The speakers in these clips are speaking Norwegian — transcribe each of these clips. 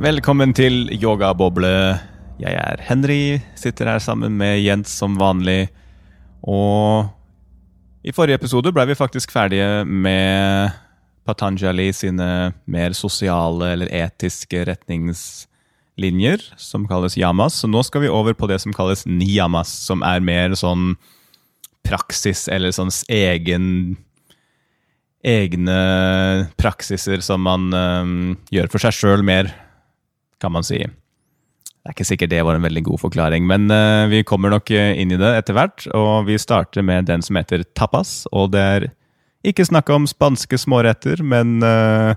Velkommen til yogaboble. Jeg er Henry, sitter her sammen med Jens som vanlig. Og i forrige episode ble vi faktisk ferdige med Patanjali sine mer sosiale eller etiske retningslinjer, som kalles yamas. Så nå skal vi over på det som kalles niyamas, som er mer sånn praksis eller sånn egen Egne praksiser som man øhm, gjør for seg sjøl mer, kan man si. Det er ikke sikkert det var en veldig god forklaring, men øh, vi kommer nok øh, inn i det etter hvert. Og vi starter med den som heter tapas, og det er ikke snakk om spanske småretter, men uh,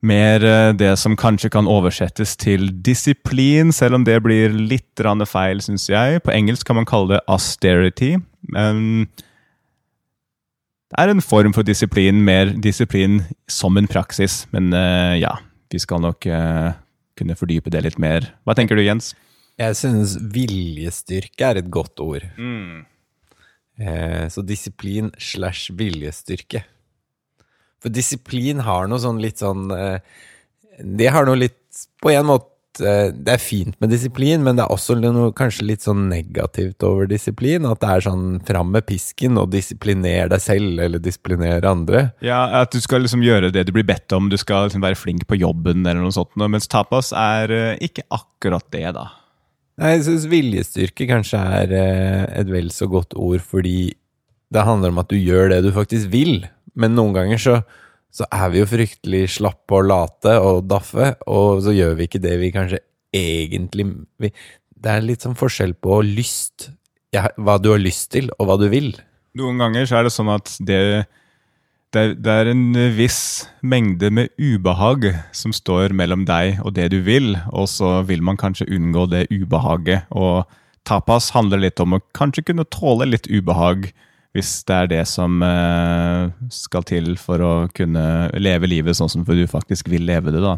mer det som kanskje kan oversettes til disiplin, selv om det blir litt feil, syns jeg. På engelsk kan man kalle det austerity. Men det er en form for disiplin, mer disiplin som en praksis. Men uh, ja, vi skal nok kunne fordype det litt mer. Hva tenker du, Jens? Jeg synes viljestyrke er et godt ord. Eh, så disiplin slash viljestyrke. For disiplin har noe sånn litt sånn eh, Det har noe litt På en måte Det er fint med disiplin, men det er også noe kanskje litt sånn negativt over disiplin. At det er sånn fram med pisken og disiplinere deg selv, eller disiplinere andre. Ja, At du skal liksom gjøre det du blir bedt om. Du skal liksom være flink på jobben, eller noe sånt. Mens tapas er øh, ikke akkurat det, da. Nei, Jeg syns viljestyrke kanskje er eh, et vel så godt ord, fordi det handler om at du gjør det du faktisk vil. Men noen ganger så, så er vi jo fryktelig slappe og late og daffe, og så gjør vi ikke det vi kanskje egentlig vi, Det er litt sånn forskjell på lyst, ja, hva du har lyst til, og hva du vil. Noen ganger så er det sånn at det, det, det er en viss mengde med ubehag som står mellom deg og det du vil, og så vil man kanskje unngå det ubehaget. Og tapas handler litt om å kanskje kunne tåle litt ubehag, hvis det er det som eh, skal til for å kunne leve livet sånn som du faktisk vil leve det. da.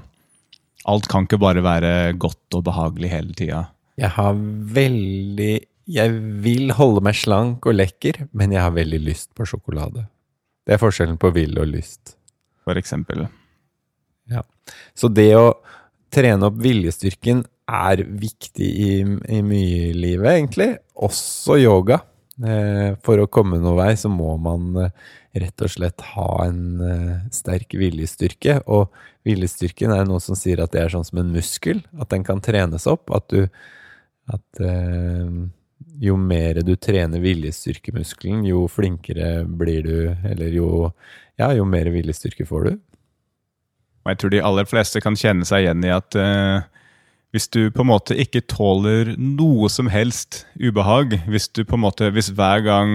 Alt kan ikke bare være godt og behagelig hele tida. Jeg har veldig Jeg vil holde meg slank og lekker, men jeg har veldig lyst på sjokolade. Det er forskjellen på vil og lyst. For eksempel. Ja. Så det å trene opp viljestyrken er viktig i, i mye i livet, egentlig. Også yoga. Eh, for å komme noen vei så må man eh, rett og slett ha en eh, sterk viljestyrke. Og viljestyrken er noe som sier at det er sånn som en muskel, at den kan trenes opp. At du At jo mer du trener viljestyrkemuskelen, jo flinkere blir du, eller jo Ja, jo mer viljestyrke får du. Og jeg tror de aller fleste kan kjenne seg igjen i at eh, hvis du på en måte ikke tåler noe som helst ubehag, hvis du på en måte, hvis hver gang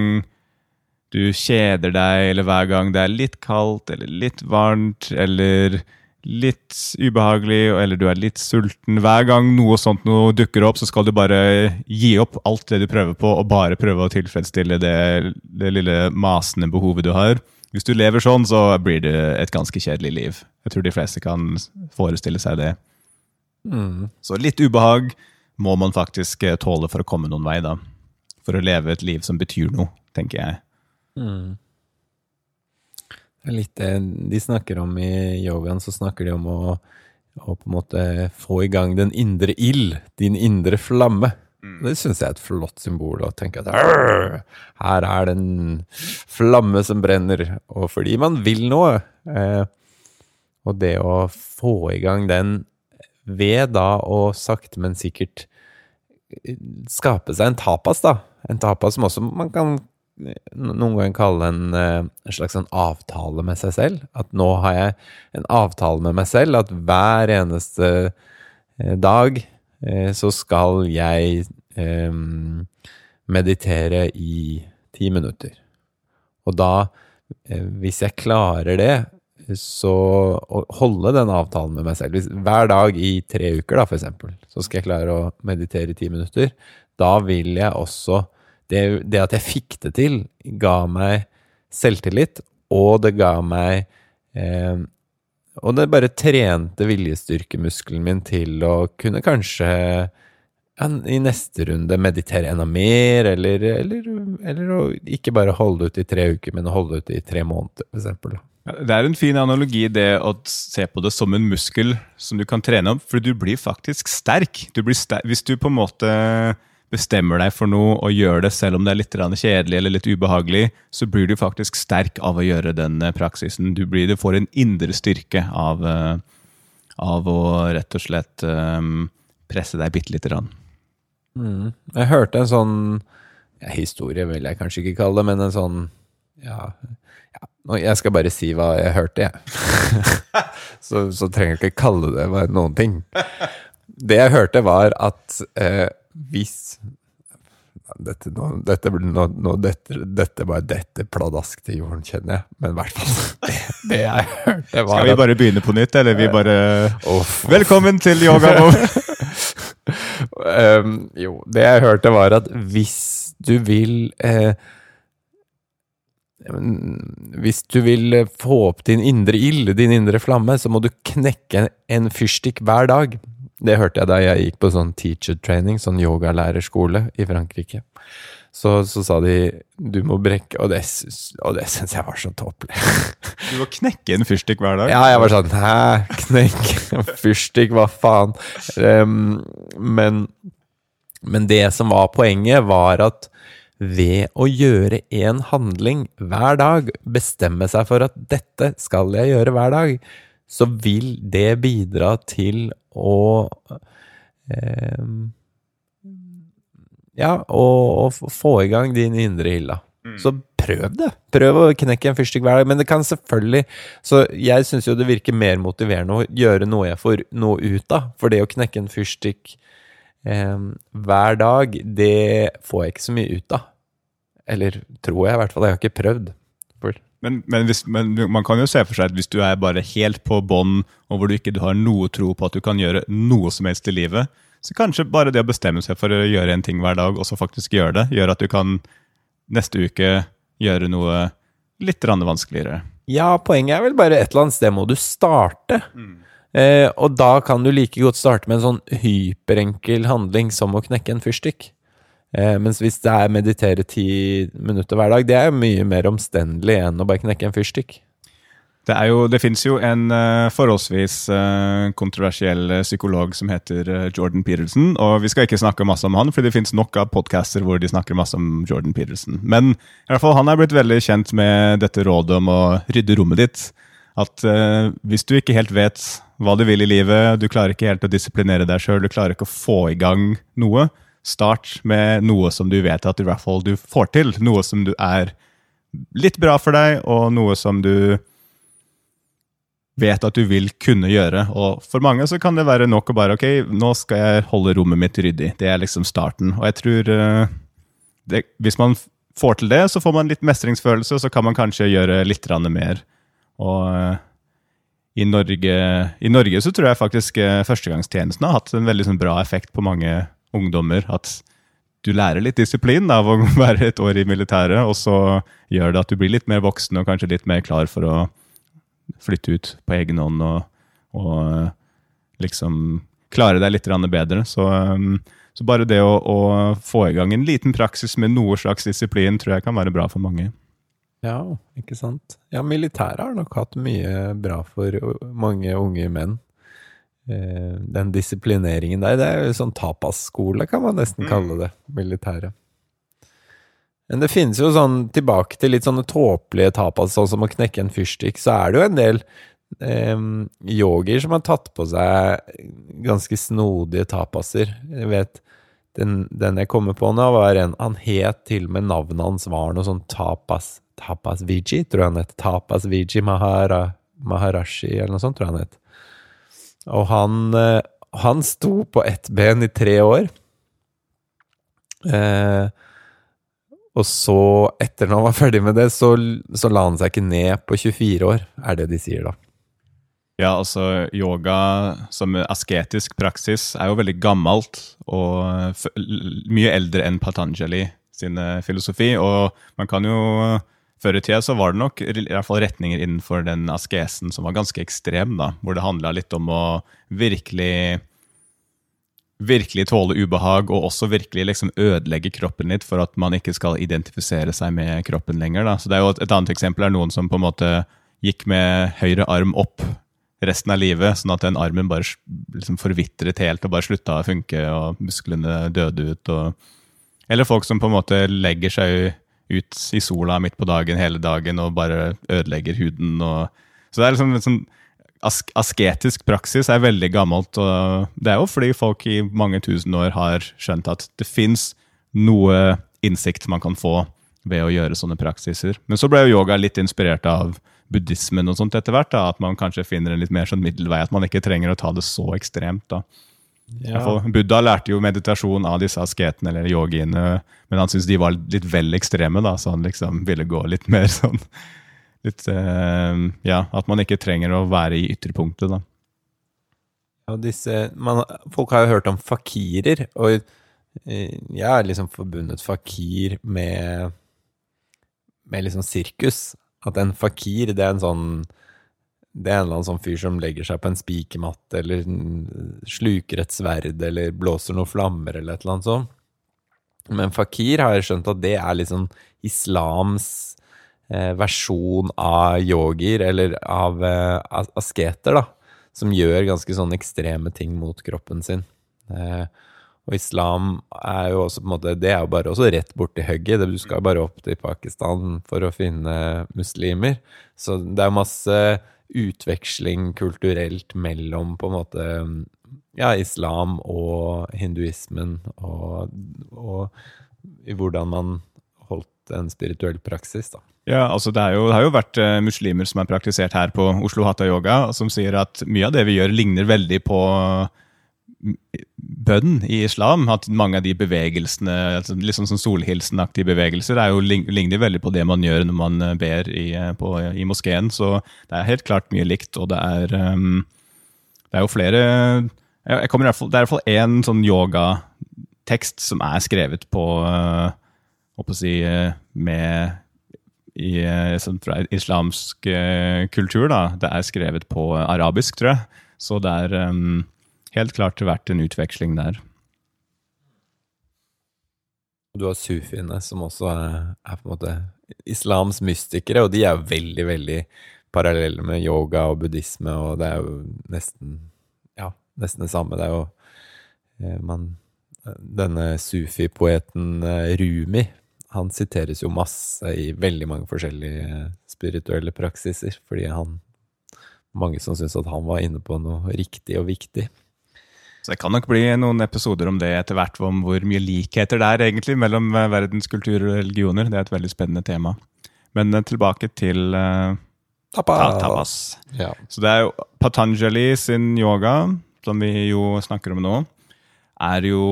du kjeder deg, eller hver gang det er litt kaldt eller litt varmt, eller litt ubehagelig, eller du er litt sulten Hver gang noe sånt noe dukker opp, så skal du bare gi opp alt det du prøver på, og bare prøve å tilfredsstille det, det lille masende behovet du har. Hvis du lever sånn, så blir det et ganske kjedelig liv. Jeg tror de fleste kan forestille seg det. Så litt ubehag må man faktisk eh, tåle for å komme noen vei, da. For å leve et liv som betyr noe, tenker jeg. Det er litt det de snakker om i yogaen, så snakker de om å, å på en måte få i gang den indre ild, din indre flamme. Det syns jeg er et flott symbol, å tenke at her er det en flamme som brenner, og fordi man vil noe. Eh, og det å få i gang den ved da å sakte, men sikkert eh, skape seg en tapas, da. En tapas som også man kan noen ganger kalle en, eh, en slags en avtale med seg selv. At nå har jeg en avtale med meg selv, at hver eneste eh, dag eh, så skal jeg eh, meditere i ti minutter. Og da, eh, hvis jeg klarer det, så å holde den avtalen med meg selv hvis, Hver dag i tre uker, da, for eksempel, så skal jeg klare å meditere i ti minutter. Da vil jeg også det, det at jeg fikk det til, ga meg selvtillit, og det ga meg eh, Og det bare trente viljestyrkemuskelen min til å kunne kanskje i neste runde meditere enda mer, eller, eller, eller ikke bare holde ut i tre uker, men holde ut i tre måneder, for eksempel. Det er en fin analogi det å se på det som en muskel som du kan trene opp, for du blir faktisk sterk. Du blir sterk. Hvis du på en måte bestemmer deg for noe og gjør det selv om det er litt kjedelig eller litt ubehagelig, så blir du faktisk sterk av å gjøre den eh, praksisen. Du, blir, du får en indre styrke av, eh, av å rett og slett um, presse deg bitte lite grann. Mm. Jeg hørte en sånn ja, historie, vil jeg kanskje ikke kalle det, men en sånn ja, Jeg skal bare si hva jeg hørte, jeg. så, så, trenger jeg ikke kalle det noen ting. Det jeg hørte, var at eh, hvis dette, nå, dette, nå, nå, dette, dette bare dette pladask til jorden, kjenner jeg. Men i hvert fall det, det jeg hørte, var Skal vi bare begynne på nytt, eller vi bare off, Velkommen til yoga! um, jo, det jeg hørte, var at hvis du vil eh, hvis du vil få opp din indre ild, din indre flamme, så må du knekke en fyrstikk hver dag. Det hørte jeg da jeg gikk på sånn teacher training, sånn yogalærerskole i Frankrike. Så, så, sa de du må brekke Og det, og det syns jeg var så tåpelig. Du må knekke en fyrstikk hver dag? Ja, jeg var sånn Hæ? knekk en fyrstikk? Hva faen? Um, men, men det som var poenget, var at ved å gjøre en handling hver dag, bestemme seg for at dette skal jeg gjøre hver dag, så vil det bidra til å eh, Ja, å, få i gang din indre ild. Mm. Så prøv det. Prøv å knekke en fyrstikk hver dag. Men det kan selvfølgelig Så jeg syns jo det virker mer motiverende å gjøre noe jeg får noe ut av. For det å knekke en fyrstikk eh, hver dag, det får jeg ikke så mye ut av. Eller tror jeg, i hvert fall. Jeg har ikke prøvd. Men, men, hvis, men, man kan jo se for seg at hvis du er bare helt på bånn, og hvor du ikke har noe tro på at du kan gjøre noe som helst i livet, så kanskje bare det å bestemme seg for å gjøre en ting hver dag, og så faktisk gjøre det, gjør at du kan neste uke gjøre noe litt vanskeligere. Ja, poenget er vel bare et eller annet sted må du starte. Mm. Eh, og da kan du like godt starte med en sånn hyperenkel handling som å knekke en fyrstikk. Eh, mens hvis det er meditere ti minutter hver dag, det er mye mer omstendelig enn å bare knekke en fyrstikk. Det, er jo, det fins jo en uh, forholdsvis uh, kontroversiell psykolog som heter uh, Jordan Peterson. Og vi skal ikke snakke masse om han, for det fins nok av podcaster hvor de snakker masse om Jordan Peterson. Men i hvert fall, han er blitt veldig kjent med dette rådet om å rydde rommet ditt. At hvis du ikke helt vet hva du vil i livet, du klarer ikke helt å disiplinere deg sjøl, du klarer ikke å få i gang noe, Start med noe som du vet at i du får til. Noe som du er litt bra for deg, og noe som du vet at du vil kunne gjøre. Og for mange så kan det være nok å bare ok, nå skal jeg holde rommet mitt ryddig. Det er liksom starten. Og jeg tror uh, det, hvis man får til det, så får man litt mestringsfølelse, så kan man kanskje gjøre litt mer. Og uh, i, Norge, i Norge, så tror jeg faktisk uh, førstegangstjenesten har hatt en veldig sånn, bra effekt på mange ungdommer at du lærer litt disiplin av å være et år i militæret, og så gjør det at du blir litt mer voksen og kanskje litt mer klar for å flytte ut på egen hånd og, og liksom klare deg litt bedre. Så, um, så bare det å, å, få i gang en liten praksis med noe slags disiplin tror jeg kan være bra for mange. Ja, ikke sant. Ja, militæret har nok hatt mye bra for mange unge menn. Eh, den disiplineringen der. Det er jo sånn tapasskole, kan man nesten mm. kalle det, militæret. Men det finnes jo sånn, tilbake til litt sånne tåpelige tapas, sånn som å knekke en fyrstikk, så er det jo en del eh, yogier som har tatt på seg ganske snodige tapaser. Jeg vet, den, den jeg kommer på nå, var en Han het til og med navnet hans var noe sånn tapas Tapas Viji, tror jeg han het. Tapas Viji Mahara, Maharashi, eller noe sånt, tror jeg han het. Og han, eh, han sto på ett ben i tre år. Eh, og så, etter når han var ferdig med det, så, så, la han seg ikke ned på 24 år, er det de sier da. Ja, altså yoga som asketisk praksis er jo veldig gammelt og mye eldre enn Patanjali sin filosofi. Og man kan jo før i tida så var det nok i hvert fall retninger innenfor den askesen som var ganske ekstrem, da, hvor det handla litt om å virkelig virkelig tåle ubehag, og også virkelig liksom ødelegge kroppen litt for at man ikke skal identifisere seg med kroppen lenger. Da. Så det er jo Et, et annet eksempel er noen som på en måte gikk med høyre arm opp resten av livet, sånn at den armen bare liksom forvitret helt og bare slutta å funke, og musklene døde ut. Og, eller folk som på en måte legger seg ut i sola midt på dagen hele dagen og bare ødelegger huden. Og, så det er liksom en sånn ask asketisk praksis er veldig gammelt. og Det er jo fordi folk i mange tusen år har skjønt at det fins noe innsikt man kan få ved å gjøre sånne praksiser. Men så ble jo yoga litt inspirert av buddhismen og sånt etter hvert. At man kanskje finner en litt mer sånn middelvei, at man ikke trenger å ta det så ekstremt. da. For Buddha lærte jo meditasjon av disse asketene eller yogiene, men han syntes de var litt vel ekstreme, da, så han liksom ville gå litt mer sånn litt, uh, Ja, at man ikke trenger å være i ytterpunktet, da. Ja, disse, man, folk har jo hørt om fakirer, og eh, jeg har liksom forbundet fakir med, med liksom sirkus. At en fakir, det er en sånn det er en eller annen sånn fyr som legger seg på en spikermatte, eller mm, sluker et sverd, eller blåser noen flammer, eller et eller annet sånt. Men fakir har jeg skjønt at det er liksom islams eh, versjon av yogier, eller av eh, asketer, da som gjør ganske sånn ekstreme ting mot kroppen sin. Eh, og islam er jo også på en måte Det er jo bare også rett borti hugget. Du skal bare opp til Pakistan for å finne muslimer. Så det er masse utveksling kulturelt mellom på en måte ja, islam og hinduismen, og, og i hvordan man holdt en spirituell praksis, da. Ja, altså det, jo, det har jo vært eh, muslimer som har praktisert her på Oslo Hatha Yoga, som sier at mye av det vi gjør, ligner veldig på bønn i islam. At mange av de bevegelsene, liksom sånn solhilsenaktige bevegelser, er jo, lig- ligner veldig på det man gjør når man eh, ber i, eh, på, i moskeen. Så det er helt klart mye likt, og det er, um, det er jo flere jeg, kommer Det er i hvert fall én sånn yogatekst som er skrevet på uh, å si med i fra islamsk kultur. da. Det er skrevet på arabisk, tror jeg. Så det er em, helt klart vært en utveksling der. Du har sufiene, som også er, på en måte islams mystikere, og de er veldig, veldig parallelle med yoga og buddhisme, og det er jo nesten ja, nesten det samme. Det er jo eh, man, Denne sufi-poeten eh, Rumi, han siteres jo masse i veldig mange forskjellige eh, spirituelle praksiser, fordi han mange som syns at han var inne på noe riktig og viktig. Så det kan nok bli noen episoder om det etter hvert, om hvor mye likheter det er egentlig mellom eh, verdens kulturer og religioner. Det er et veldig spennende tema. Men eh, tilbake til eh, ta tapas. Ja. Så det er jo Patanjali sin yoga, som vi jo snakker om nå, er jo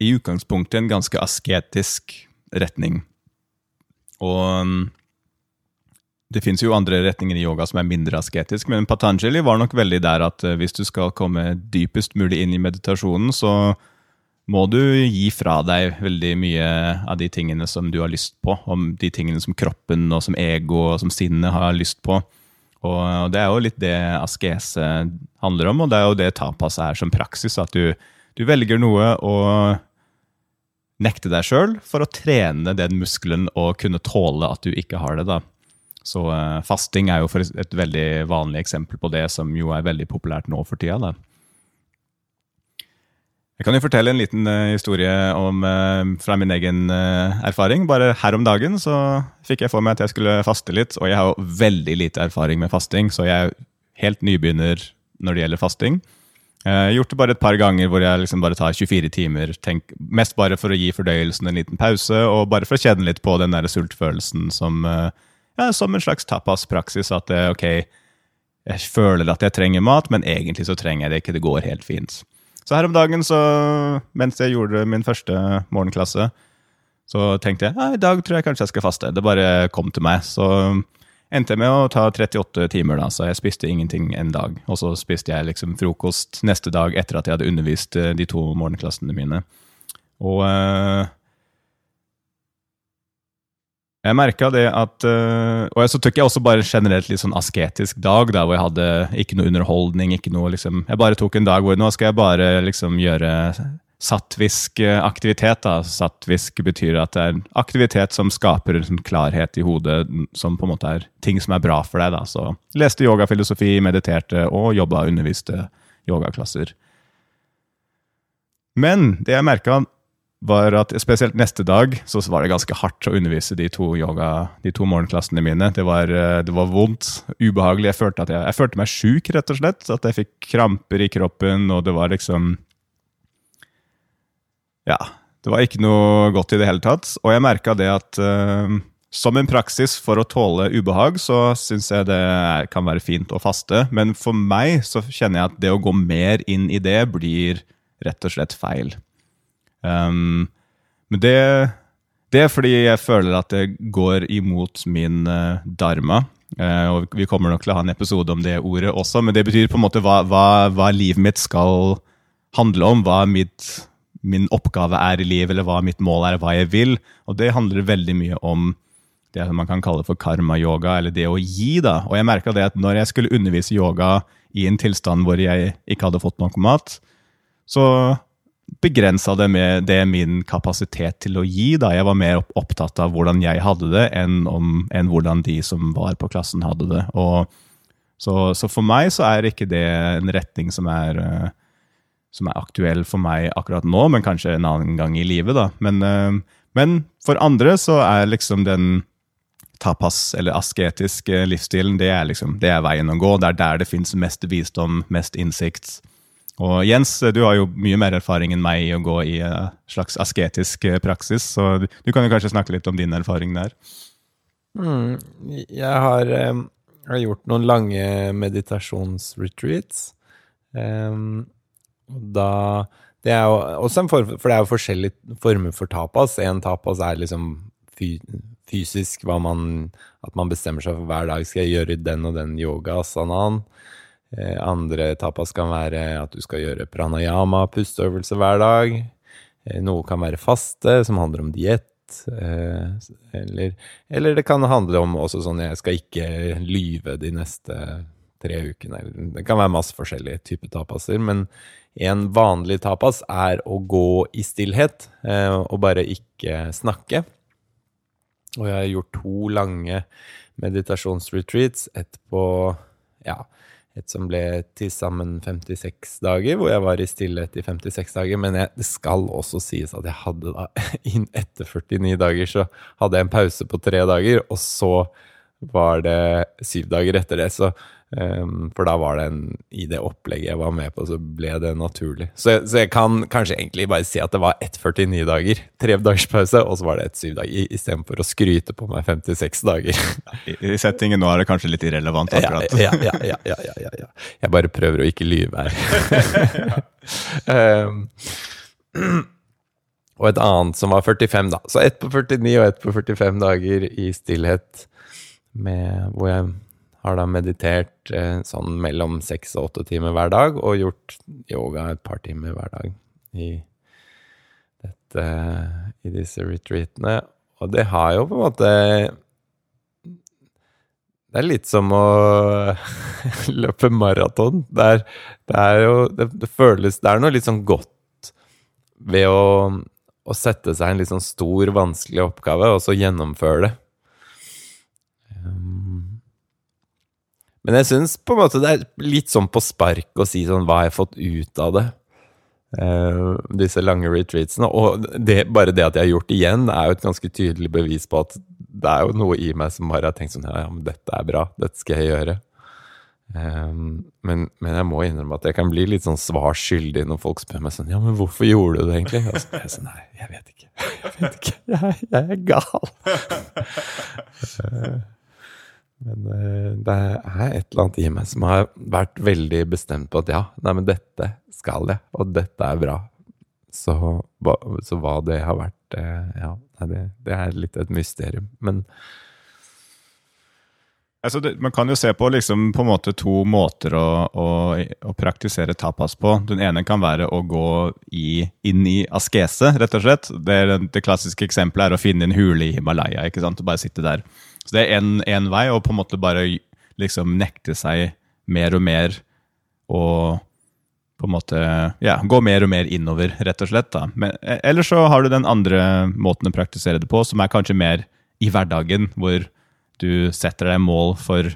i utgangspunktet en ganske asketisk retning. Og um, det fins jo andre retninger i yoga som er mindre asketisk, men Patanjali var nok veldig der at eh, hvis du skal komme dypest mulig inn i meditasjonen, så må du gi fra deg veldig mye av de tingene som du har lyst på, om de tingene som kroppen og som ego og som sinnet har lyst på. Og det er jo litt det askese handler om, og det er jo det tapas er som praksis. At du, du velger noe og nekte deg sjøl for å trene den muskelen og kunne tåle at du ikke har det. da. Så uh, fasting er jo et veldig vanlig eksempel på det, som jo er veldig populært nå for tida. da. Jeg kan jo fortelle en liten uh, historie om, eh, fra min egen erfaring. Bare her om dagen så fikk jeg for meg at jeg skulle faste litt, og jeg har jo veldig lite erfaring med fasting, så jeg er helt nybegynner når det gjelder fasting. Jeg har gjort det bare et par ganger hvor jeg liksom bare tar 24 timer. Tenk, mest bare for å gi fordøyelsen en liten pause, og bare for å kjenne litt på den der sultfølelsen som, ja, som en slags tapas-praksis. At det, ok, jeg føler at jeg trenger mat, men egentlig så trenger jeg det ikke. Det går helt fint. Så her om dagen, så, mens jeg gjorde min første morgenklasse, så tenkte jeg ja, i dag tror jeg kanskje jeg skal faste. Det bare kom til meg. Så endte jeg med å ta 38 timer, da, så jeg spiste ingenting en dag. Og så spiste jeg liksom frokost neste dag etter at jeg hadde undervist eh, de to morgenklassene mine. Og eh, jeg merka det at eh, Og så tok jeg også bare generelt litt sånn asketisk dag, da, hvor jeg hadde ikke noe underholdning. ikke noe liksom, Jeg bare tok en dag hvor nå skal jeg bare liksom gjøre sattvisk eh, aktivitet. da. Sattvisk betyr at det er en aktivitet som skaper en sånn klarhet i hodet, som på en måte er ting som er bra for deg. da. Så leste yogafilosofi, mediterte og jobba og underviste yogaklasser. Men det jeg merka, var at spesielt neste dag så var det ganske hardt å undervise de to, yoga, de to morgenklassene mine. Det var, eh, det var, vondt, ubehagelig. Jeg følte, jeg, jeg følte meg sjuk, rett og slett. At jeg fikk kramper i kroppen, og det var liksom Ja. Det var ikke noe godt i det hele tatt. Og jeg merka det at uh, som en praksis for å tåle ubehag, så syns jeg det kan være fint å faste. Men for meg så kjenner jeg at det å gå mer inn i det blir rett og slett feil. Um, men det, det, er fordi jeg føler at det går imot min uh, dharma. Uh, og Vi kommer nok til å ha en episode om det ordet også, men det betyr på en måte hva, hva, hva livet mitt skal handle om. Hva mitt, min oppgave er i livet, eller hva mitt mål er, hva jeg vil. Og det handler veldig mye om det man kan kalle for karma-yoga, eller det å gi. da. Og jeg merka det at når jeg skulle undervise yoga i en tilstand hvor jeg ikke hadde fått nok mat, så begrensa det med det min kapasitet til å gi. da. Jeg var mer opptatt av hvordan jeg hadde det, enn, om, enn hvordan de som var på klassen, hadde det. Og, så, så, for meg så er ikke det en retning som er, uh, som er aktuell for meg akkurat nå, men kanskje en annen gang i livet. da. Men, uh, men for andre så er liksom den tapas, eller asketiske livsstilen, det er, liksom, det er veien å gå. Det er der det fins mest visdom, mest innsikt. Og Jens, du har jo mye mer erfaring enn meg i å gå i en slags asketisk eh, praksis, så du kan jo kanskje snakke litt om din erfaring der. Mm, jeg har, um, har, gjort noen lange meditasjonsretreats. Um, da det er jo også en form, For det er jo forskjellige former for tapas. En tapas er liksom fysisk hva man, at man bestemmer seg for hver dag skal jeg gjøre den og den yoga, sanaen. Eh, andre tapas kan være at du skal gjøre pranayama, pusteøvelse hver dag. Eh, noe kan være faste, som handler om diett. Eh, eller, eller, det kan handle om også sånn jeg skal ikke lyve de neste tre ukene. Det kan være masse forskjellige typer tapaser, men en vanlig tapas er å gå i stillhet og bare ikke snakke. Og jeg har gjort to lange meditasjonsretreats. Ett på ja, et som ble til sammen 56 dager, hvor jeg var i stillhet i 56 dager. Men jeg, det skal også sies at jeg hadde da, inn etter 49 dager, så hadde jeg en pause på tre dager, og så var det syv dager etter det. Så Um, for da var det en I det opplegget jeg var med på, så ble det naturlig. Så, så jeg kan kanskje egentlig bare si at det var 1,49 dager. Tre dagers pause, og så var det ett syv dager. Istedenfor å skryte på meg 56 dager. I, I, settingen nå er det kanskje litt irrelevant, akkurat. Ja, ja, ja, ja, ja, ja Jeg bare prøver å ikke lyve her. um, og et annet som var 45, da. Så ett på 49 og ett på 45 dager i stillhet, med, hvor jeg har da meditert eh, sånn mellom seks og åtte timer hver dag, og gjort yoga et par timer hver dag i, dette, i disse retreatene. Og det har jo på en måte Det er litt som å løpe maraton. Det, det, er jo det, det, føles Det er noe litt sånn godt ved å, å sette seg en litt sånn stor, vanskelig oppgave, og så gjennomføre det. Men jeg syns på en måte det er litt sånn på spark å si sånn Hva har jeg fått ut av det? Uh, disse lange retreatsene. Og det, bare det at jeg har gjort det igjen, er jo et ganske tydelig bevis på at det er jo noe i meg som bare har tenkt sånn Ja, ja men dette er bra. Dette skal jeg gjøre. Um, men, men, jeg må innrømme at jeg kan bli litt sånn svar skyldig når folk spør meg sånn Ja, men hvorfor gjorde du det egentlig? Og så er jeg sånn Nei, jeg vet ikke. Jeg vet ikke. Jeg, jeg er gal. Men uh, det er et eller annet i meg som har vært veldig bestemt på at ja, nei, men dette skal jeg, og dette er bra. Så, så hva det har vært, uh, ja, det, det, er litt et mysterium. Men altså det, Man kan jo se på liksom på to måter å, å, å, praktisere tapas på. Den ene kan være å gå i, inn i askese, rett og slett. Det, det klassiske eksempelet er å finne en hule i Himalaya. ikke sant? Og bare sitte der. Så det er én vei, å på en måte bare liksom nekte seg mer og mer og på en måte ja, gå mer og mer innover, rett og slett. da. Men, eh, eller så har du den andre måten å praktisere det på, som er kanskje mer i hverdagen, hvor du setter deg mål for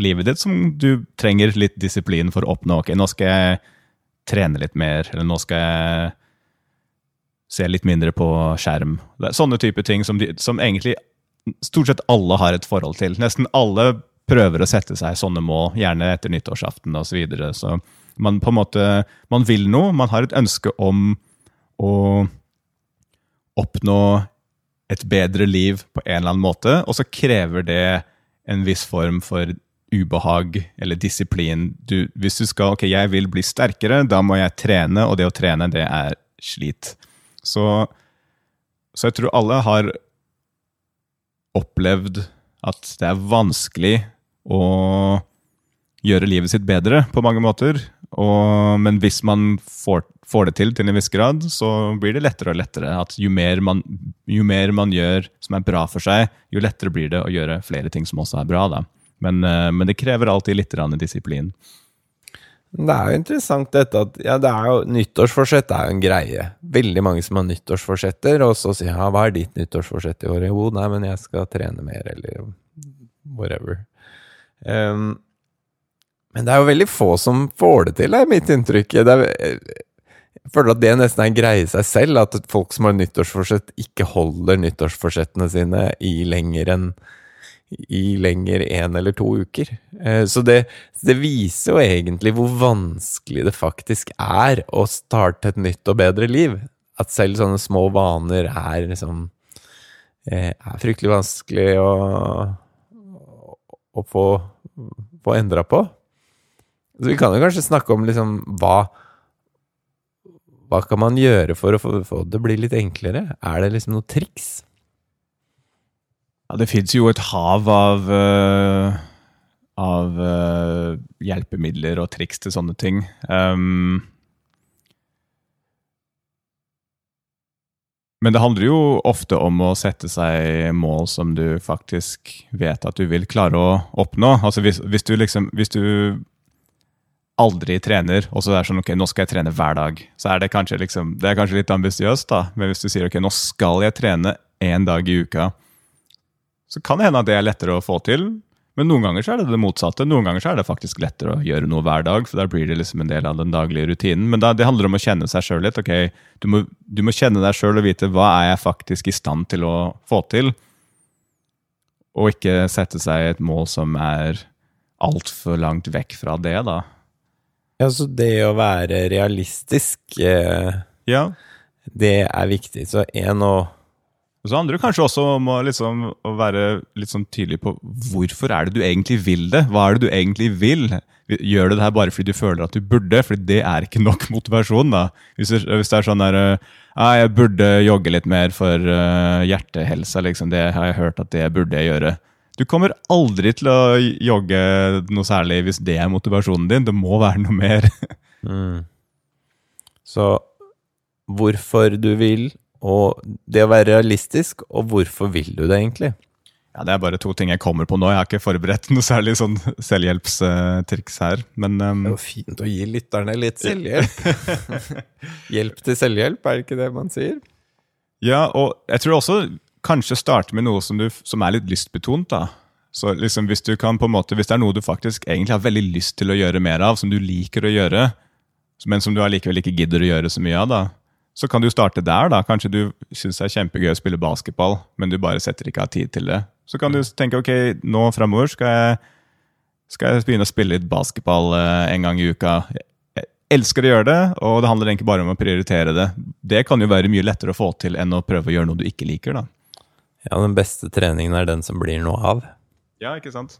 livet ditt som du trenger litt disiplin for å oppnå. Ok, nå skal jeg trene litt mer, eller nå skal jeg se litt mindre på skjerm. Det er sånne type ting som, de, som egentlig stort sett alle har et forhold til. Nesten alle prøver å sette seg sånne mål, gjerne etter nyttårsaften osv. Så, videre. så man på en måte man vil noe, man har et ønske om å oppnå et bedre liv på en eller annen måte, og så krever det en viss form for ubehag eller disiplin. Du, hvis du skal ok, jeg vil bli sterkere, da må jeg trene, og det å trene, det er slit. Så, så jeg tror alle har opplevd at det er vanskelig å gjøre livet sitt bedre på mange måter. Og, men hvis man får, får, det til til en viss grad, så blir det lettere og lettere. At jo mer, man, jo mer, man, gjør som er bra for seg, jo lettere blir det å gjøre flere ting som også er bra. Da. Men, eh, men det krever alltid litt disiplin. Det er jo interessant dette at ja, det er jo, nyttårsforsett er jo en greie. Veldig mange som har nyttårsforsetter, og så sier ja, hva er ditt nyttårsforsett i år? Jo, nei, men jeg skal trene mer, eller whatever. Um, men det er jo veldig få som får det til, er mitt inntrykk. Er, jeg føler at det nesten er en greie i seg selv, at folk som har nyttårsforsett, ikke holder nyttårsforsettene sine i lenger enn i lenger én eller to uker. Eh, så det, det, viser jo egentlig hvor vanskelig det faktisk er å starte et nytt og bedre liv. At selv sånne små vaner er liksom eh, er fryktelig vanskelig å, å få, få endra på. Så vi kan jo kanskje snakke om liksom hva Hva kan man gjøre for å få, få det bli litt enklere? Er det liksom noe triks? Ja, det fins jo et hav av uh, av uh, hjelpemidler og triks til sånne ting. Um, men det handler jo ofte om å sette seg mål som du faktisk vet at du vil klare å oppnå. Altså hvis, hvis du liksom Hvis du aldri trener, og så er det sånn ok, nå skal jeg trene hver dag, så er det kanskje, liksom, det er kanskje litt ambisiøst, da. Men hvis du sier ok, nå skal jeg trene én dag i uka, så kan det hende at det er lettere å få til. Men noen ganger så er det det motsatte. Noen ganger så er det faktisk lettere å gjøre noe hver dag, for da blir det liksom en del av den daglige rutinen. Men da, det handler om å kjenne seg sjøl litt. ok, du må, du må kjenne deg sjøl og vite hva er jeg faktisk i stand til å få til. Og ikke sette seg et mål som er altfor langt vekk fra det, da. Ja, så det å være realistisk, eh, ja. det er viktig. Så én og og så handler det kanskje også om å, liksom, å være litt sånn tydelig på hvorfor er det du egentlig vil det? Hva er det du egentlig vil? Gjør du det her bare fordi du føler at du burde? Fordi det er ikke nok motivasjon. da. Hvis det, hvis det er sånn der, ah, jeg burde jogge litt mer for uh, hjertehelsa, liksom. det har jeg hørt at det burde jeg gjøre. Du kommer aldri til å jogge noe særlig hvis det er motivasjonen din. Det må være noe mer. mm. Så hvorfor du vil, og det å være realistisk, og hvorfor vil du det egentlig? Ja, Det er bare to ting jeg kommer på nå. Jeg har ikke forberedt noe særlig sånn selvhjelpstriks her. Men um... Det er jo fint å gi lytterne litt selvhjelp. Hjelp til selvhjelp, er det ikke det man sier? Ja, og jeg tror også kanskje starte med noe som, du, som er litt lystbetont. da. Så liksom hvis, du kan på en måte, hvis det er noe du faktisk egentlig har veldig lyst til å gjøre mer av, som du liker å gjøre, men som du allikevel ikke gidder å gjøre så mye av, da, så kan du starte der. da. Kanskje du syns det er kjempegøy å spille basketball, men du bare setter ikke av tid til det. Så kan du tenke ok, nå framover skal jeg, skal jeg begynne å spille litt basketball eh, en gang i uka. Jeg elsker å gjøre det, og det handler egentlig bare om å prioritere det. Det kan jo være mye lettere å få til enn å prøve å gjøre noe du ikke liker. da. Ja, den beste treningen er den som blir noe av. Ja, ikke sant?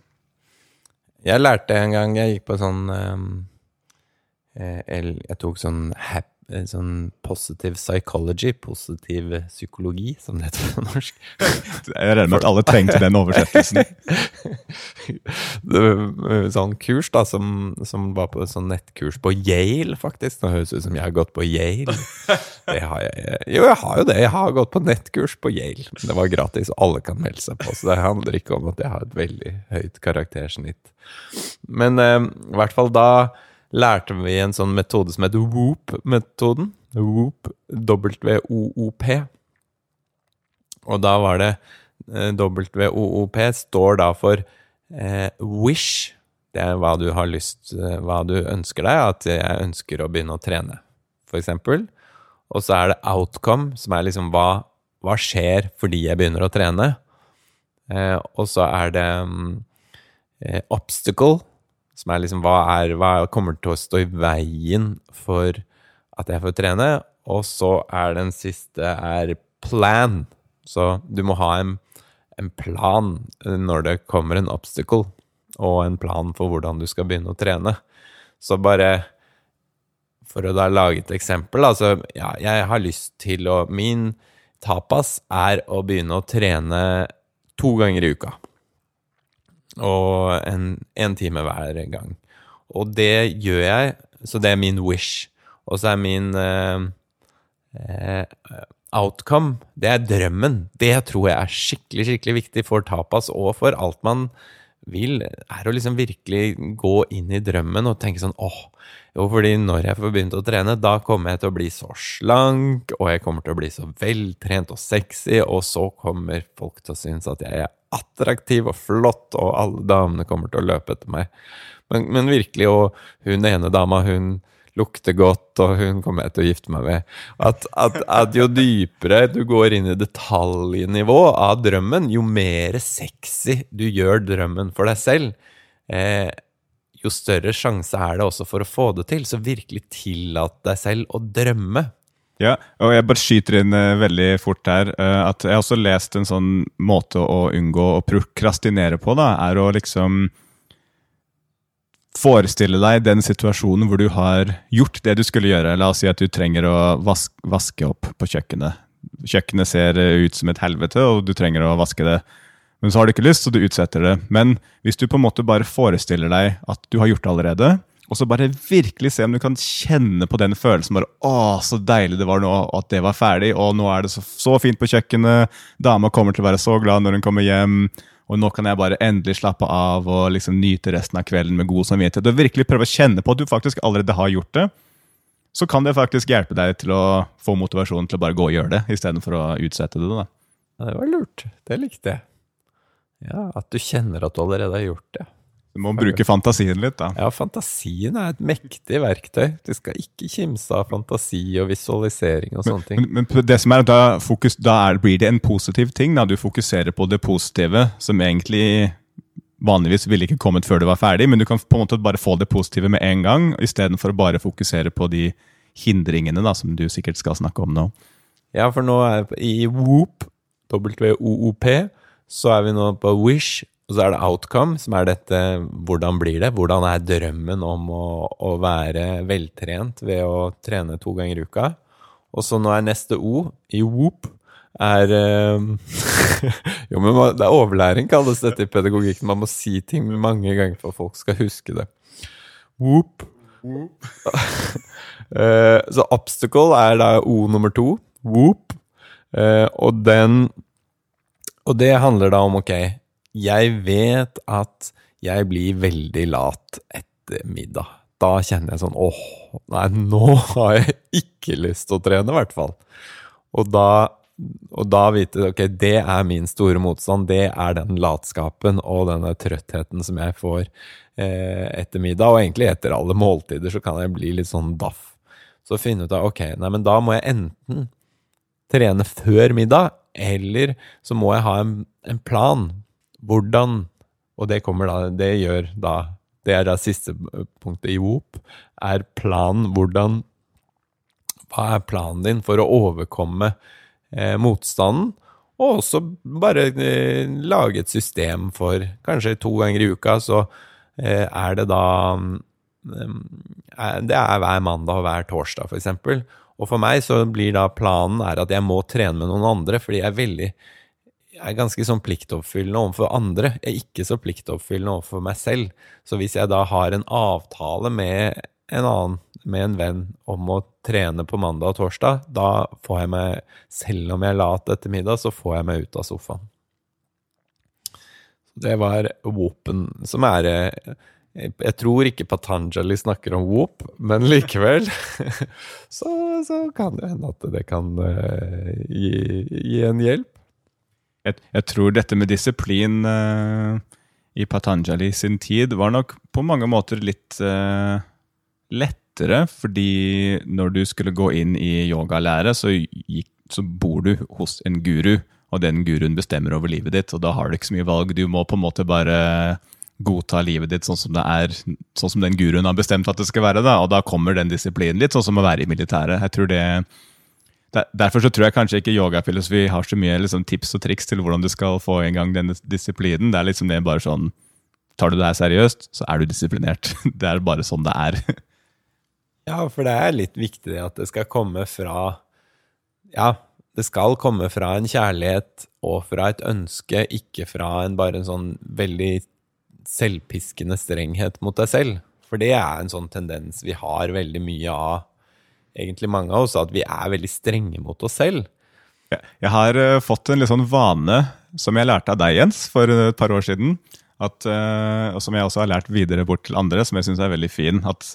Jeg lærte en gang Jeg gikk på sånn um, Jeg tok sånn happy sånn positive psychology, positiv psykologi, som det heter på norsk. Jeg regner med at alle trengte den oversettelsen. sånn kurs da, som, som, var på sånn nettkurs på Yale, faktisk. Nå høres det ut som jeg har gått på Yale. Det har jeg, jo, jeg har jo det. Jeg har gått på nettkurs på Yale. Det var gratis, og alle kan melde seg på. Så det handler ikke om at jeg har et veldig høyt karaktersnitt. Men eh, i hvert fall da lærte vi en sånn metode som heter WOOP-metoden. WOOP, W-O-O-P. Og da var det eh, WOOP står da for eh, wish. Det er hva du har lyst eh, Hva du ønsker deg. At jeg ønsker å begynne å trene, eksempel. Og så er det outcome, som er liksom hva, hva skjer fordi jeg begynner å trene. Eh, og så er det mm, eh, obstacle, som er liksom hva, er, hva kommer til å stå i veien for at jeg får trene. Og så er den siste er plan. Så du må ha en, en plan når det kommer en obstacle, og en plan for hvordan du skal begynne å trene. Så bare for å da lage et eksempel, altså ja, jeg har lyst til å Min tapas er å begynne å trene to ganger i uka. Og en, en time hver gang. Og det gjør jeg, så det er min wish. Og så er min eh, eh, outcome, det er drømmen. Det tror jeg er skikkelig, skikkelig viktig for tapas og for alt man vil, er å liksom virkelig gå inn i drømmen og tenke sånn åh, jo, fordi når jeg får begynt å trene, da kommer jeg til å bli så slank, og jeg kommer til å bli så veltrent og sexy, og så kommer folk til å synes at jeg er attraktiv og flott, og alle damene kommer til å løpe etter meg. Men, men virkelig, og hun ene dama, hun lukter godt, og hun kommer jeg til å gifte meg med. At, at, at, jo dypere du går inn i detaljnivå av drømmen, jo mer sexy du gjør drømmen for deg selv, eh, jo større sjanse er det også for å få det til. Så virkelig tillat deg selv å drømme. Ja, og jeg bare skyter inn uh, veldig fort her uh, at jeg har også lest en sånn måte å unngå å prokrastinere på, da, er å liksom forestille deg den situasjonen hvor du har gjort det du skulle gjøre. La oss si at du trenger å vaske, vaske opp på kjøkkenet. Kjøkkenet ser ut som et helvete, og du trenger å vaske det. Men så har du ikke lyst, så du utsetter det. Men hvis du på en måte bare forestiller deg at du har gjort det allerede, og så bare virkelig se om du kan kjenne på den følelsen bare, å, så deilig det var nå at det var ferdig, og nå er det så, så fint på kjøkkenet, dama kommer til å være så glad når hun kommer hjem, og nå kan jeg bare endelig slappe av og liksom nyte resten av kvelden med god samvittighet. Og virkelig prøve å kjenne på at du faktisk allerede har gjort det. Så kan det faktisk hjelpe deg til å få motivasjonen til å bare gå og gjøre det, istedenfor å utsette det. da. Ja, det var lurt. Det likte jeg. Ja, At du kjenner at du allerede har gjort det. Du må bruke fantasien litt, da. Ja, fantasien er et mektig verktøy. Du skal ikke kimse av fantasi og visualisering og sånne ting. Men, men, det som er, da, fokus, da er, blir det en positiv ting. Da. Du fokuserer på det positive, som egentlig vanligvis ville ikke kommet før du var ferdig, men du kan på en måte bare få det positive med en gang, istedenfor å bare fokusere på de hindringene da, som du sikkert skal snakke om nå. Ja, for nå er i WOOP, W-O-O-P, så er vi nå på Wish, og så er det outcome, som er dette hvordan blir det? Hvordan er drømmen om å, å være veltrent ved å trene to ganger i uka? Og så nå er neste O, i Whoop, er um, Jo, men det er overlæring, kalles dette i pedagogikken. Man må si ting mange ganger for at folk skal huske det. Whoop. Whoop. uh, så obstacle er da O nummer to. Whoop. Uh, og den Og det handler da om, ok jeg vet at jeg blir veldig lat etter middag. Da kjenner jeg sånn åh, nei, nå har jeg ikke lyst til å trene, i hvert fall. Og da, og da vite ok, det er min store motstand. Det er den latskapen og denne trøttheten som jeg får eh, etter middag. Og egentlig etter alle måltider så kan jeg bli litt sånn daff. Så finne ut av ok, nei, men da må jeg enten trene før middag, eller så må jeg ha en, en plan hvordan Og det kommer da Det gjør da Det er da siste punktet i WOP, er planen hvordan Hva er planen din for å overkomme eh, motstanden? Og også bare eh, lage et system for Kanskje to ganger i uka, så eh, er det da mm, Det er hver mandag og hver torsdag, eksempel. Og for meg så blir da planen er at jeg må trene med noen andre, fordi jeg er veldig er ganske sånn pliktoppfyllende overfor andre. Jeg er ikke så pliktoppfyllende overfor meg selv. Så hvis jeg da har en avtale med en annen, med en venn, om å trene på mandag og torsdag, da får jeg meg, selv om jeg er lat etter middag, så får jeg meg ut av sofaen. Det var Whopen, som er Jeg, jeg tror ikke Patanjali snakker om whoop, men likevel så, så kan det hende at det kan uh, gi, gi, en hjelp. Jeg, jeg, tror dette med disiplin uh, i Patanjali sin tid var nok på mange måter litt uh, lettere, fordi når du skulle gå inn i yogalære, så, gikk, så bor du hos en guru, og den guruen bestemmer over livet ditt, og da har du ikke så mye valg. Du må på en måte bare godta livet ditt sånn som det er, sånn som den guruen har bestemt at det skal være. Da, og da kommer den disiplinen litt, sånn som å være i militæret. Jeg tror det, Derfor så tror jeg kanskje ikke yogafilosofi har så mye liksom, tips og triks til hvordan du skal få i gang denne disiplinen. Det er liksom det bare sånn Tar du det her seriøst, så er du disiplinert. Det er bare sånn det er. Ja, for det er litt viktig at det skal komme fra Ja, det skal komme fra en kjærlighet og fra et ønske, ikke fra en bare en sånn veldig selvpiskende strenghet mot deg selv. For det er en sånn tendens vi har veldig mye av, egentlig mange av oss, at vi er veldig strenge mot oss selv. Jeg har uh, fått en litt sånn vane som jeg lærte av deg, Jens, for et par år siden. At, uh, og som jeg også har lært videre bort til andre, som jeg syns er veldig fin. At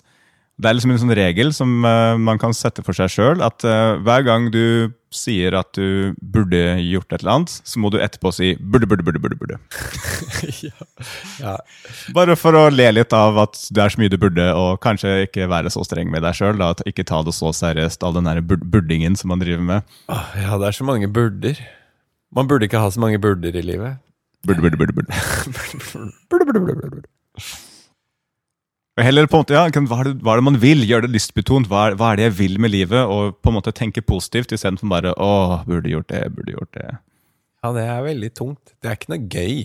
det er liksom en sånn regel som uh, man kan sette for seg sjøl, at hver gang du sier at du burde gjort et eller annet, så må du etterpå si burde, burde, burde, burde. burde. ja. Ja. Bare for å le litt av at det er så mye du burde, og kanskje ikke være så streng med deg sjøl. Ikke ta det så seriøst, all den der burdingen som man driver med. Oh, ja, det er så mange burder. Man burde ikke ha så mange burder i livet. Burde, burde, burde, burde. burde, burde, burde, burde. Heller på en måte, ja, hva, er det, hva er det man vil? Gjøre det lystbetont. Hva er, hva er, det jeg vil med livet? Og på en måte tenke positivt istedenfor bare 'Å, burde gjort det, burde gjort det'. Ja, det er veldig tungt. Det er ikke noe gøy.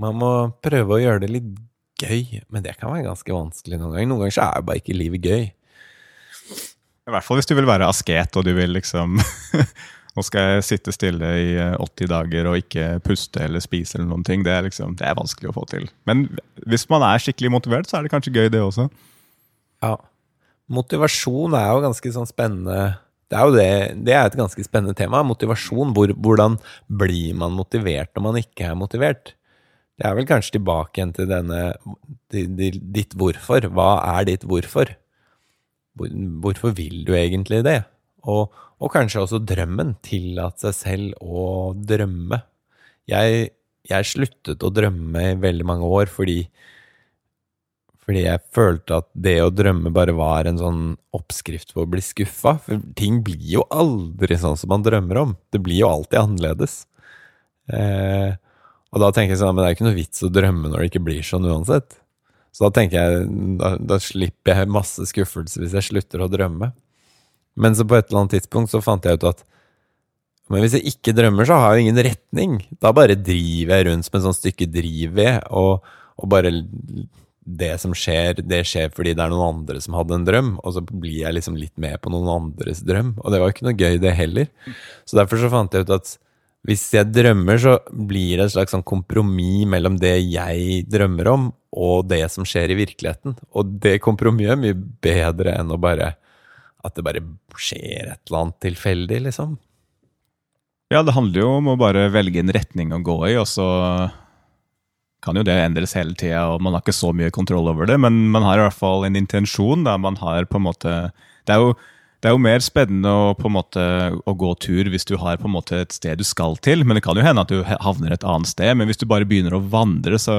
Man må prøve å gjøre det litt gøy, men det kan være ganske vanskelig noen ganger. Noen ganger så er bare ikke livet gøy. I hvert fall hvis du vil være asket og du vil liksom Nå skal jeg sitte stille i 80 eh, dager og ikke puste eller spise eller noen ting. Det er, liksom, det er vanskelig å få til. Men hvis man er skikkelig motivert, så er det kanskje gøy, det også. Ja. Motivasjon er jo ganske sånn spennende det er det, det er et ganske spennende tema. Motivasjon. Hvor, hvordan blir man motivert når man ikke er motivert? Det er vel kanskje tilbake igjen til denne ditt hvorfor. Hva er ditt hvorfor? Hvorfor vil du egentlig det? Og, og kanskje også drømmen. Tillate seg selv å drømme. Jeg, jeg, sluttet å drømme i veldig mange år fordi, fordi jeg følte at det å drømme bare var en sånn oppskrift på å bli skuffa. For ting blir jo aldri sånn som man drømmer om. Det blir jo alltid annerledes. Eh, og da tenker jeg sånn, men det er ikke noe vits å drømme når det ikke blir sånn uansett. Så da tenker jeg, da, da slipper jeg masse skuffelse hvis jeg slutter å drømme. Men så på et eller annet tidspunkt så fant jeg ut at men hvis jeg ikke drømmer, så har jeg ingen retning. Da bare driver jeg rundt som et sånt stykke drivved, og, og bare det som skjer, det skjer fordi det er noen andre som hadde en drøm, og så blir jeg liksom litt med på noen andres drøm. Og det var jo ikke noe gøy, det heller. Så derfor så fant jeg ut at hvis jeg drømmer, så blir det et slags sånn kompromiss mellom det jeg drømmer om, og det som skjer i virkeligheten. Og det kompromisset er mye bedre enn å bare at det bare skjer et eller annet tilfeldig, liksom. Ja, det handler jo om å bare velge en retning å gå i, og så kan jo det endres hele tida, og man har ikke så mye kontroll over det, men man har i hvert fall en intensjon der man har på en måte Det er jo, det er jo mer spennende å, på en måte, å gå tur hvis du har på en måte et sted du skal til, men det kan jo hende at du havner et annet sted. Men hvis du bare begynner å vandre, så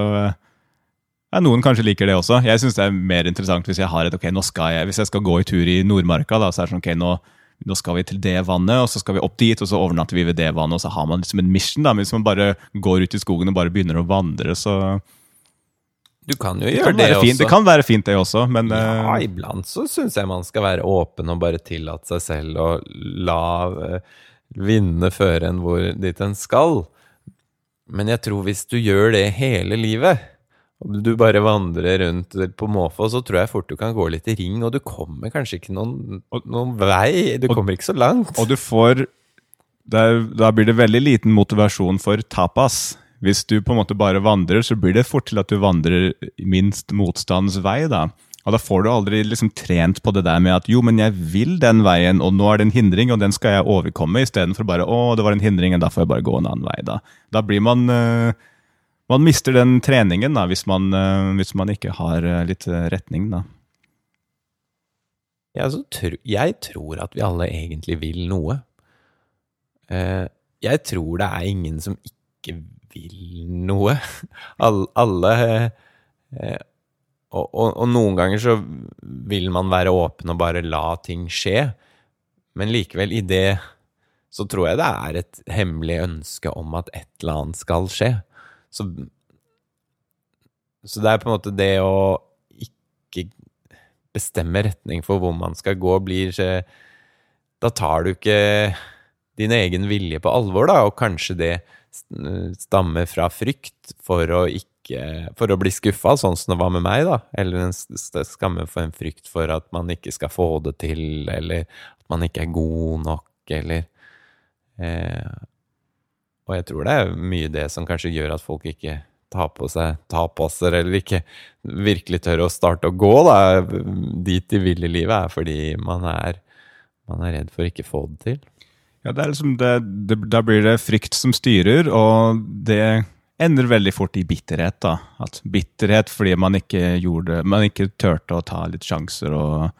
ja, Noen kanskje liker det også. Jeg syns det er mer interessant hvis jeg har et, ok, nå skal jeg, hvis jeg skal gå i tur i Nordmarka. da, så er det sånn, ok, nå, nå skal vi til det vannet, og så skal vi opp dit, og så overnatter vi ved det vannet. og Så har man liksom en mission. da, men Hvis man bare går ut i skogen og bare begynner å vandre, så Du kan jo gjøre det, det også. Det kan være fint, det også, men Ja, uh, iblant så syns jeg man skal være åpen og bare tillate seg selv å la uh, vindene føre en hvor dit en skal. Men jeg tror hvis du gjør det hele livet du bare vandrer rundt på måfå, så tror jeg fort du kan gå litt i ring, og du kommer kanskje ikke noen, noen vei. Du kommer ikke så langt. Og du får der, Da blir det veldig liten motivasjon for tapas. Hvis du på en måte bare vandrer, så blir det fort til at du vandrer minst motstandens vei. da. Og da får du aldri liksom trent på det der med at jo, men jeg vil den veien, og nå er det en hindring, og den skal jeg overkomme, istedenfor bare å, det var en hindring, og da får jeg bare gå en annen vei. Da, da blir man uh, man mister den treningen da, hvis man, eh, hvis man ikke har eh, litt eh, retning. da. Ja, tro, jeg tror at vi alle egentlig vil noe. Jeg tror det er ingen som ikke vil noe. Alle, alle og, og, og, noen ganger så vil man være åpen og bare la ting skje, men likevel, i det så tror jeg det er et hemmelig ønske om at et eller annet skal skje. Så, så det er på en måte det å ikke bestemme retning for hvor man skal gå, blir Da tar du ikke din egen vilje på alvor, da, og kanskje det stammer fra frykt for å ikke for å bli skuffa, sånn som det var med meg, da. Eller en skamme for en frykt for at man ikke skal få det til, eller at man ikke er god nok, eller eh, Og jeg tror det er mye det som kanskje gjør at folk ikke tar på seg tapasser, eller ikke virkelig tør å starte å gå da, dit de vil i livet, er fordi man er, man er redd for ikke få det til. Ja, liksom det, det, Da blir det frykt som styrer, og det ender veldig fort i bitterhet. da. At Bitterhet fordi man ikke gjorde, man ikke turte å ta litt sjanser og,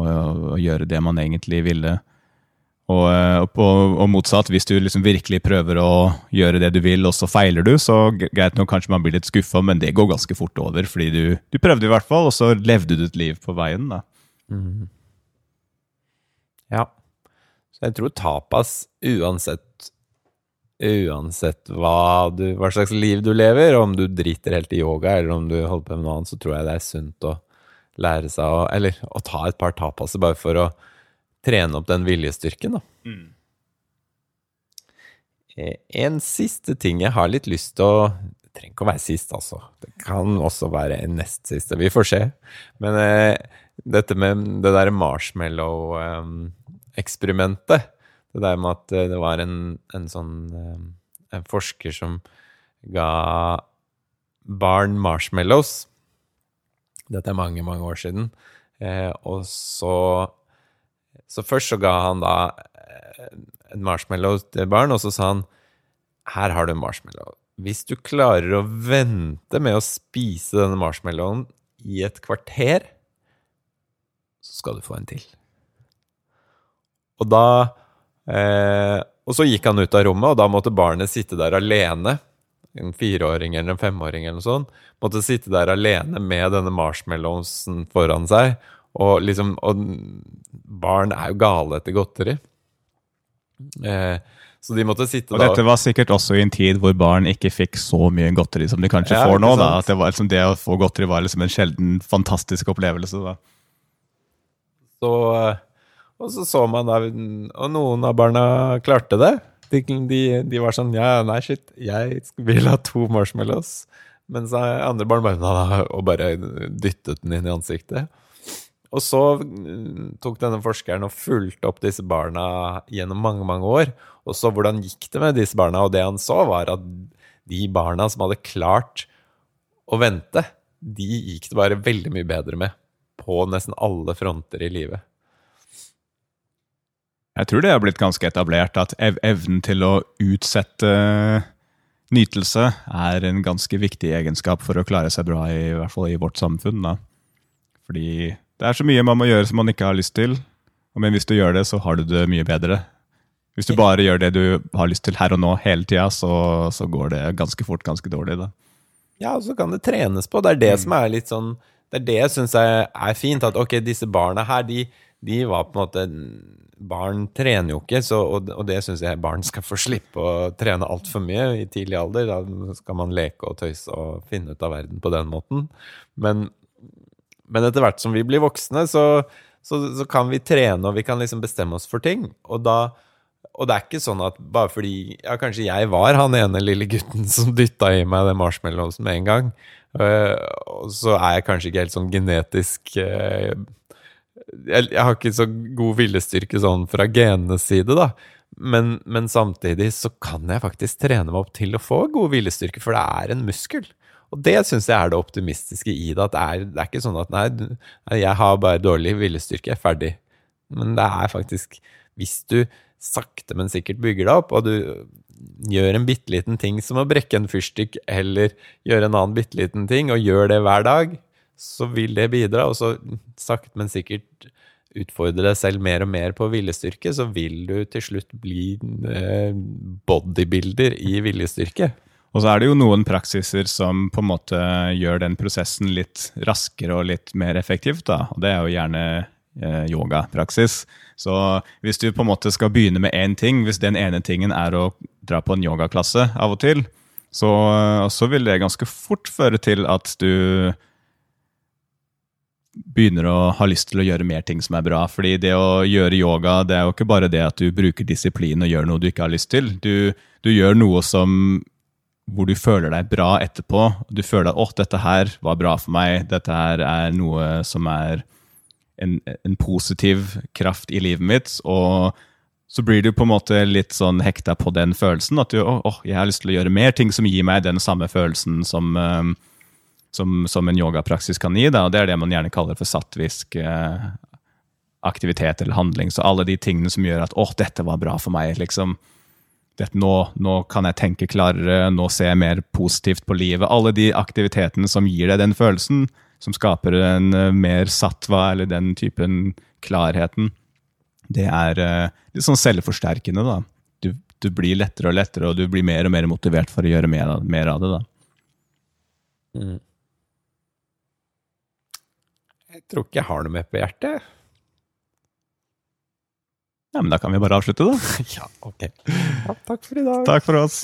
og, og gjøre det man egentlig ville. Og, og, på, og, motsatt, hvis du liksom virkelig prøver å gjøre det du vil, og så feiler du, så greit nok kanskje man blir litt skuffa, men det går ganske fort over. Fordi du, du, prøvde i hvert fall, og så levde du et liv på veien. da. Mm. Ja. Så jeg tror tapas, uansett Uansett hva, du, hva, slags liv du lever, om du driter helt i yoga eller om du holder på med noe annet, så tror jeg det er sunt å lære seg å Eller å ta et par tapasser bare for å trene opp den viljestyrken, da. Mm. Eh, en siste ting jeg har litt lyst til å Det trenger ikke å være sist, altså. Det kan også være en nest siste. Vi får se. Men eh, dette med det derre marshmallow-eksperimentet det der med at eh, det var en, en sånn eh, en forsker som ga barn marshmallows. Dette er mange, mange år siden. Eh, og så Så først så ga han da eh, en marshmallow til barn, og så sa han her har du en marshmallow. Hvis du klarer å vente med å spise denne marshmallowen i et kvarter, så skal du få en til. Og da Eh, og så gikk han ut av rommet, og da måtte barnet sitte der alene. En fireåring eller en femåring eller noe sånt. Måtte sitte der alene med denne marshmallowsen foran seg. Og liksom Og barn er jo gale etter godteri. Eh, så de måtte sitte og da Og dette var sikkert også i en tid hvor barn ikke fikk så mye godteri som de kanskje ja, får nå. da, At det, var liksom det å få godteri var liksom en sjelden fantastisk opplevelse. da. Så eh, og så så man da Og noen av barna klarte det. De, de, de, var sånn Ja, nei, shit, jeg vil ha to marshmallows. Mens andre barn bare, og bare dyttet den inn i ansiktet. Og så mm, tok denne forskeren og fulgte opp disse barna gjennom mange mange år. Og så hvordan gikk det med disse barna? Og det han så, var at de barna som hadde klart å vente, de gikk det bare veldig mye bedre med på nesten alle fronter i livet. Jeg tror det har blitt ganske etablert at ev evnen til å utsette nytelse er en ganske viktig egenskap for å klare seg bra, i hvert fall i vårt samfunn. Da. Fordi det er så mye man må gjøre som man ikke har lyst til. Men hvis du gjør det, så har du det mye bedre. Hvis du bare gjør det du har lyst til her og nå hele tida, så, så, går det ganske fort ganske dårlig. da. Ja, og så kan det trenes på. Det er det mm. som er litt sånn Det er det jeg syns er, er, fint. At ok, disse barna her, de, de var på en måte barn trener jo ikke, så, og, og, det syns jeg barn skal få slippe å trene altfor mye i tidlig alder. Da skal man leke og tøyse og finne ut av verden på den måten. Men, men etter hvert som vi blir voksne, så, så, så, kan vi trene, og vi kan liksom bestemme oss for ting. Og, da, og det er ikke sånn at bare fordi Ja, kanskje jeg var han ene lille gutten som dytta i meg den marshmallowsen med en gang. øh, så er jeg kanskje ikke helt sånn genetisk øh, jeg, jeg, har ikke så god viljestyrke sånn fra genenes side, da. Men, men, samtidig så kan jeg faktisk trene meg opp til å få god viljestyrke, for det er en muskel. Og det syns jeg er det optimistiske i det. At det er, det er ikke sånn at nei, jeg har bare dårlig viljestyrke, er ferdig. Men det er faktisk Hvis du sakte, men sikkert bygger deg opp, og du gjør en bitte liten ting som å brekke en fyrstikk, eller gjøre en annen bitte liten ting, og gjør det hver dag, så vil det bidra, og så sakte, men sikkert utfordre deg selv mer og mer på viljestyrke, så vil du til slutt bli eh, bodybuilder i viljestyrke. Og så er det jo noen praksiser som på en måte gjør den prosessen litt raskere og litt mer effektivt. da, og Det er jo gjerne eh, yogapraksis. Så hvis du på en måte skal begynne med én ting, hvis den ene tingen er å dra på en yogaklasse av og til, så, så vil det ganske fort føre til at du begynner å ha lyst til å gjøre mer ting som er bra. Fordi det å gjøre yoga, det er jo ikke bare det at du bruker disiplin og gjør noe du ikke har lyst til. Du, du gjør noe som hvor du føler deg bra etterpå. Du føler at 'å, dette her var bra for meg', dette her er noe som er en, en positiv kraft i livet mitt. Og så blir du på en måte litt sånn hekta på den følelsen. At du 'å, å jeg har lyst til å gjøre mer ting som gir meg den samme følelsen som' um, som, som en yogapraksis kan gi. Da, og Det er det man gjerne kaller for sattvisk eh, aktivitet eller handling. Så alle de tingene som gjør at 'å, dette var bra for meg'. liksom, dette, nå, nå, kan jeg tenke klarere, nå ser jeg mer positivt på livet. Alle de aktivitetene som gir deg den følelsen, som skaper en uh, mer sattva, eller den typen klarheten, det er uh, litt sånn selvforsterkende. da. Du, du, blir lettere og lettere, og du blir mer og mer motivert for å gjøre mer, mer av det. da. Mm. Jeg tror ikke jeg har noe mer på hjertet. Ja, men da kan vi bare avslutte, da. ja, ok. Ja, takk for i dag. Takk for oss.